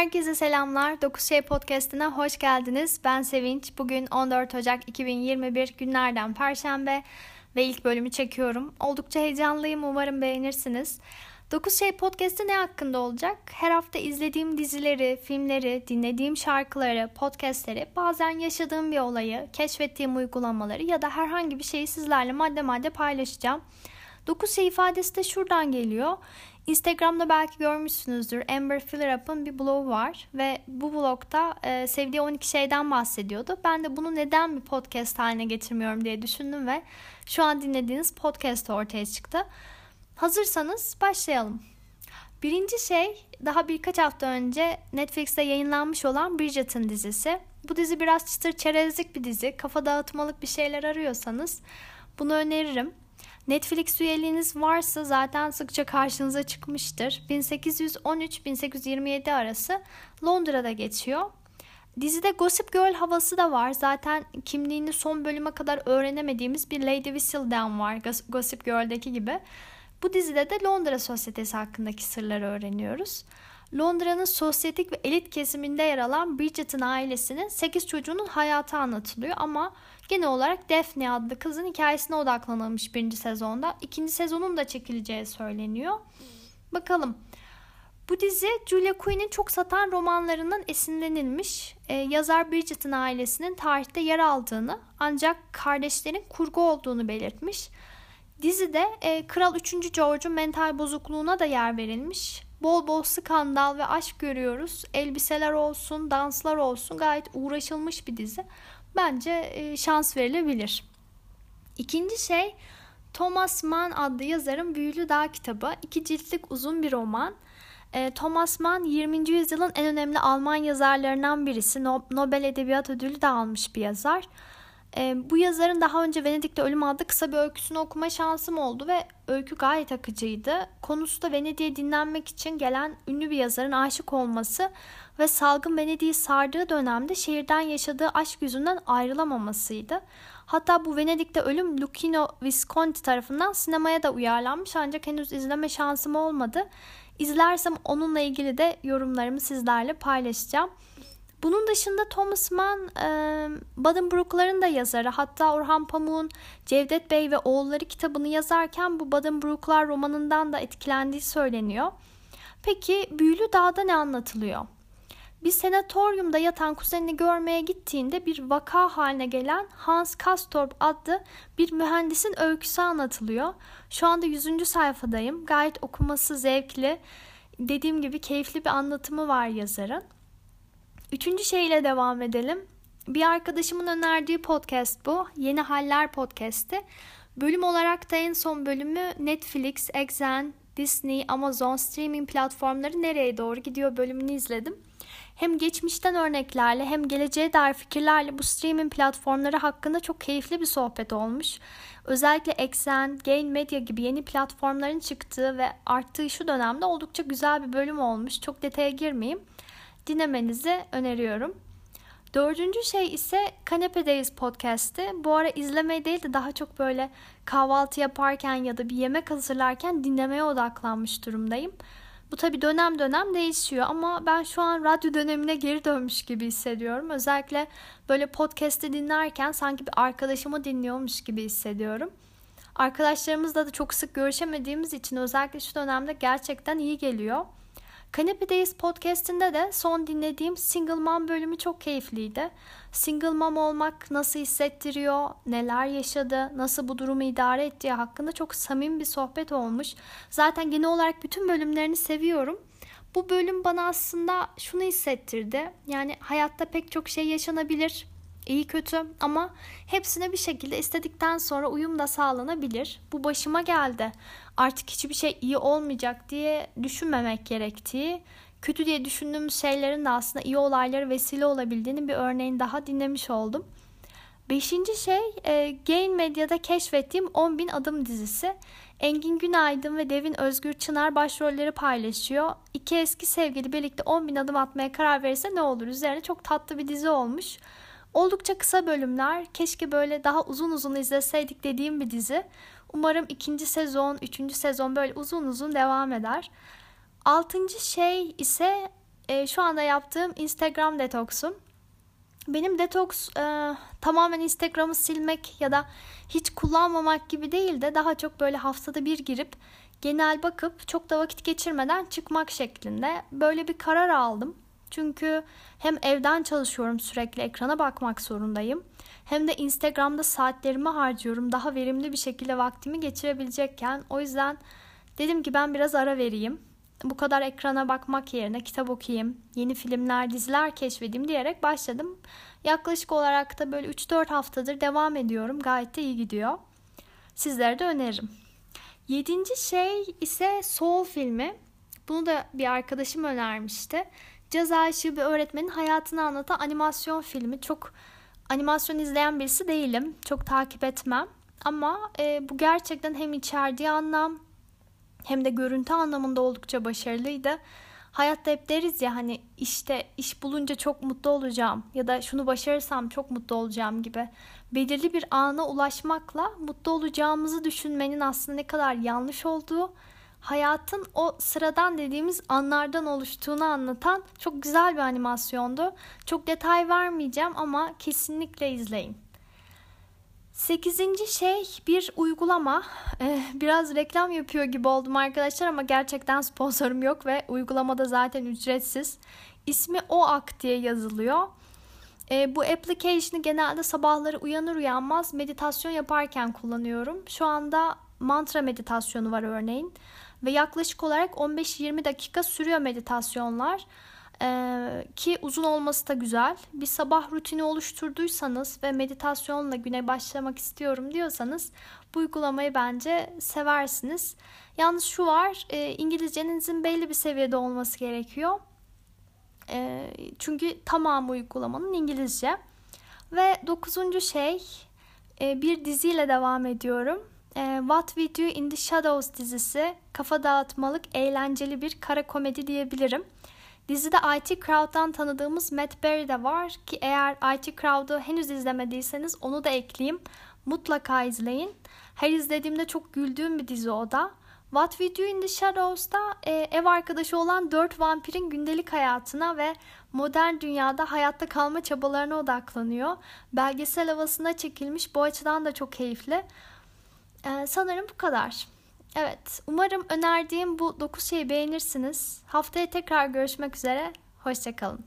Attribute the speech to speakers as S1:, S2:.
S1: Herkese selamlar. 9 Şey Podcast'ine hoş geldiniz. Ben Sevinç. Bugün 14 Ocak 2021 günlerden Perşembe ve ilk bölümü çekiyorum. Oldukça heyecanlıyım. Umarım beğenirsiniz. 9 Şey Podcast'ı ne hakkında olacak? Her hafta izlediğim dizileri, filmleri, dinlediğim şarkıları, podcastleri, bazen yaşadığım bir olayı, keşfettiğim uygulamaları ya da herhangi bir şeyi sizlerle madde madde paylaşacağım. 9 şey ifadesi de şuradan geliyor. Instagram'da belki görmüşsünüzdür. Amber Fillerup'ın bir blogu var ve bu blogda e, sevdiği 12 şeyden bahsediyordu. Ben de bunu neden bir podcast haline getirmiyorum diye düşündüm ve şu an dinlediğiniz podcast ortaya çıktı. Hazırsanız başlayalım. Birinci şey daha birkaç hafta önce Netflix'te yayınlanmış olan Bridgerton dizisi. Bu dizi biraz çıtır çerezlik bir dizi. Kafa dağıtmalık bir şeyler arıyorsanız bunu öneririm. Netflix üyeliğiniz varsa zaten sıkça karşınıza çıkmıştır. 1813-1827 arası Londra'da geçiyor. Dizide Gossip Girl havası da var. Zaten kimliğini son bölüme kadar öğrenemediğimiz bir Lady Whistledown var Gossip Girl'deki gibi. Bu dizide de Londra sosyetesi hakkındaki sırları öğreniyoruz. Londra'nın sosyetik ve elit kesiminde yer alan Bridget'in ailesinin 8 çocuğunun hayatı anlatılıyor ama genel olarak Daphne adlı kızın hikayesine odaklanılmış birinci sezonda. İkinci sezonun da çekileceği söyleniyor. Bakalım. Bu dizi Julia Quinn'in çok satan romanlarından esinlenilmiş. Ee, yazar Bridget'in ailesinin tarihte yer aldığını ancak kardeşlerin kurgu olduğunu belirtmiş. Dizide e, Kral 3. George'un mental bozukluğuna da yer verilmiş. Bol bol skandal ve aşk görüyoruz. Elbiseler olsun, danslar olsun gayet uğraşılmış bir dizi. Bence e, şans verilebilir. İkinci şey Thomas Mann adlı yazarın Büyülü Dağ kitabı. İki ciltlik uzun bir roman. E, Thomas Mann 20. yüzyılın en önemli Alman yazarlarından birisi. Nobel Edebiyat Ödülü de almış bir yazar. E, bu yazarın daha önce Venedik'te Ölüm adlı kısa bir öyküsünü okuma şansım oldu ve öykü gayet akıcıydı. Konusu da Venedik'e dinlenmek için gelen ünlü bir yazarın aşık olması ve salgın Venedik'i sardığı dönemde şehirden yaşadığı aşk yüzünden ayrılamamasıydı. Hatta bu Venedik'te Ölüm Lucchino Visconti tarafından sinemaya da uyarlanmış ancak henüz izleme şansım olmadı. İzlersem onunla ilgili de yorumlarımı sizlerle paylaşacağım. Bunun dışında Thomas Mann e, Buddenbrook'ların da yazarı. Hatta Orhan Pamuk'un Cevdet Bey ve Oğulları kitabını yazarken bu Buddenbrook'lar romanından da etkilendiği söyleniyor. Peki Büyülü Dağ'da ne anlatılıyor? Bir senatoryumda yatan kuzenini görmeye gittiğinde bir vaka haline gelen Hans Kastorp adlı bir mühendisin öyküsü anlatılıyor. Şu anda 100. sayfadayım. Gayet okuması zevkli. Dediğim gibi keyifli bir anlatımı var yazarın. Üçüncü şeyle devam edelim. Bir arkadaşımın önerdiği podcast bu. Yeni Haller podcast'i. Bölüm olarak da en son bölümü Netflix, Exxen, Disney, Amazon streaming platformları nereye doğru gidiyor bölümünü izledim. Hem geçmişten örneklerle hem geleceğe dair fikirlerle bu streaming platformları hakkında çok keyifli bir sohbet olmuş. Özellikle Exxen, Gain Media gibi yeni platformların çıktığı ve arttığı şu dönemde oldukça güzel bir bölüm olmuş. Çok detaya girmeyeyim dinlemenizi öneriyorum. Dördüncü şey ise Kanepedeyiz podcast'i. Bu ara izlemeye değil de daha çok böyle kahvaltı yaparken ya da bir yemek hazırlarken dinlemeye odaklanmış durumdayım. Bu tabi dönem dönem değişiyor ama ben şu an radyo dönemine geri dönmüş gibi hissediyorum. Özellikle böyle podcast'i dinlerken sanki bir arkadaşımı dinliyormuş gibi hissediyorum. Arkadaşlarımızla da çok sık görüşemediğimiz için özellikle şu dönemde gerçekten iyi geliyor. Kanepedeyiz podcastinde de son dinlediğim Single Mom bölümü çok keyifliydi. Single mom olmak nasıl hissettiriyor, neler yaşadı, nasıl bu durumu idare ettiği hakkında çok samimi bir sohbet olmuş. Zaten genel olarak bütün bölümlerini seviyorum. Bu bölüm bana aslında şunu hissettirdi. Yani hayatta pek çok şey yaşanabilir iyi kötü ama hepsine bir şekilde istedikten sonra uyum da sağlanabilir. Bu başıma geldi. Artık hiçbir şey iyi olmayacak diye düşünmemek gerektiği, kötü diye düşündüğümüz şeylerin de aslında iyi olaylara vesile olabildiğini bir örneğin daha dinlemiş oldum. Beşinci şey e, Gain Medya'da keşfettiğim 10.000 Adım dizisi. Engin Günaydın ve Devin Özgür Çınar başrolleri paylaşıyor. İki eski sevgili birlikte 10.000 adım atmaya karar verirse ne olur? Üzerine çok tatlı bir dizi olmuş. Oldukça kısa bölümler. Keşke böyle daha uzun uzun izleseydik dediğim bir dizi. Umarım ikinci sezon, üçüncü sezon böyle uzun uzun devam eder. Altıncı şey ise e, şu anda yaptığım Instagram detoksum. Benim detoks e, tamamen Instagram'ı silmek ya da hiç kullanmamak gibi değil de daha çok böyle haftada bir girip genel bakıp çok da vakit geçirmeden çıkmak şeklinde böyle bir karar aldım. Çünkü hem evden çalışıyorum sürekli ekrana bakmak zorundayım. Hem de Instagram'da saatlerimi harcıyorum daha verimli bir şekilde vaktimi geçirebilecekken. O yüzden dedim ki ben biraz ara vereyim. Bu kadar ekrana bakmak yerine kitap okuyayım, yeni filmler, diziler keşfedeyim diyerek başladım. Yaklaşık olarak da böyle 3-4 haftadır devam ediyorum. Gayet de iyi gidiyor. Sizlere de öneririm. Yedinci şey ise Soul filmi. Bunu da bir arkadaşım önermişti. Caz aşığı bir öğretmenin hayatını anlatan animasyon filmi. Çok animasyon izleyen birisi değilim. Çok takip etmem. Ama e, bu gerçekten hem içerdiği anlam hem de görüntü anlamında oldukça başarılıydı. Hayatta hep deriz ya hani işte iş bulunca çok mutlu olacağım ya da şunu başarırsam çok mutlu olacağım gibi. Belirli bir ana ulaşmakla mutlu olacağımızı düşünmenin aslında ne kadar yanlış olduğu, hayatın o sıradan dediğimiz anlardan oluştuğunu anlatan çok güzel bir animasyondu. Çok detay vermeyeceğim ama kesinlikle izleyin. Sekizinci şey bir uygulama. Ee, biraz reklam yapıyor gibi oldum arkadaşlar ama gerçekten sponsorum yok ve uygulamada zaten ücretsiz. İsmi OAK diye yazılıyor. Ee, bu application'ı genelde sabahları uyanır uyanmaz meditasyon yaparken kullanıyorum. Şu anda mantra meditasyonu var örneğin. Ve yaklaşık olarak 15-20 dakika sürüyor meditasyonlar. Ee, ki uzun olması da güzel. Bir sabah rutini oluşturduysanız ve meditasyonla güne başlamak istiyorum diyorsanız bu uygulamayı bence seversiniz. Yalnız şu var, e, İngilizcenizin belli bir seviyede olması gerekiyor. E, çünkü tamamı uygulamanın İngilizce. Ve dokuzuncu şey, e, bir diziyle devam ediyorum. E, What We Do in the Shadows dizisi kafa dağıtmalık, eğlenceli bir kara komedi diyebilirim. Dizide IT Crowd'dan tanıdığımız Matt Berry de var ki eğer IT Crowd'u henüz izlemediyseniz onu da ekleyeyim. Mutlaka izleyin. Her izlediğimde çok güldüğüm bir dizi o da. What We Do in the Shadows'da e, ev arkadaşı olan dört vampirin gündelik hayatına ve modern dünyada hayatta kalma çabalarına odaklanıyor. Belgesel havasında çekilmiş bu açıdan da çok keyifli. E, sanırım bu kadar. Evet, umarım önerdiğim bu 9 şeyi beğenirsiniz. Haftaya tekrar görüşmek üzere. Hoşçakalın.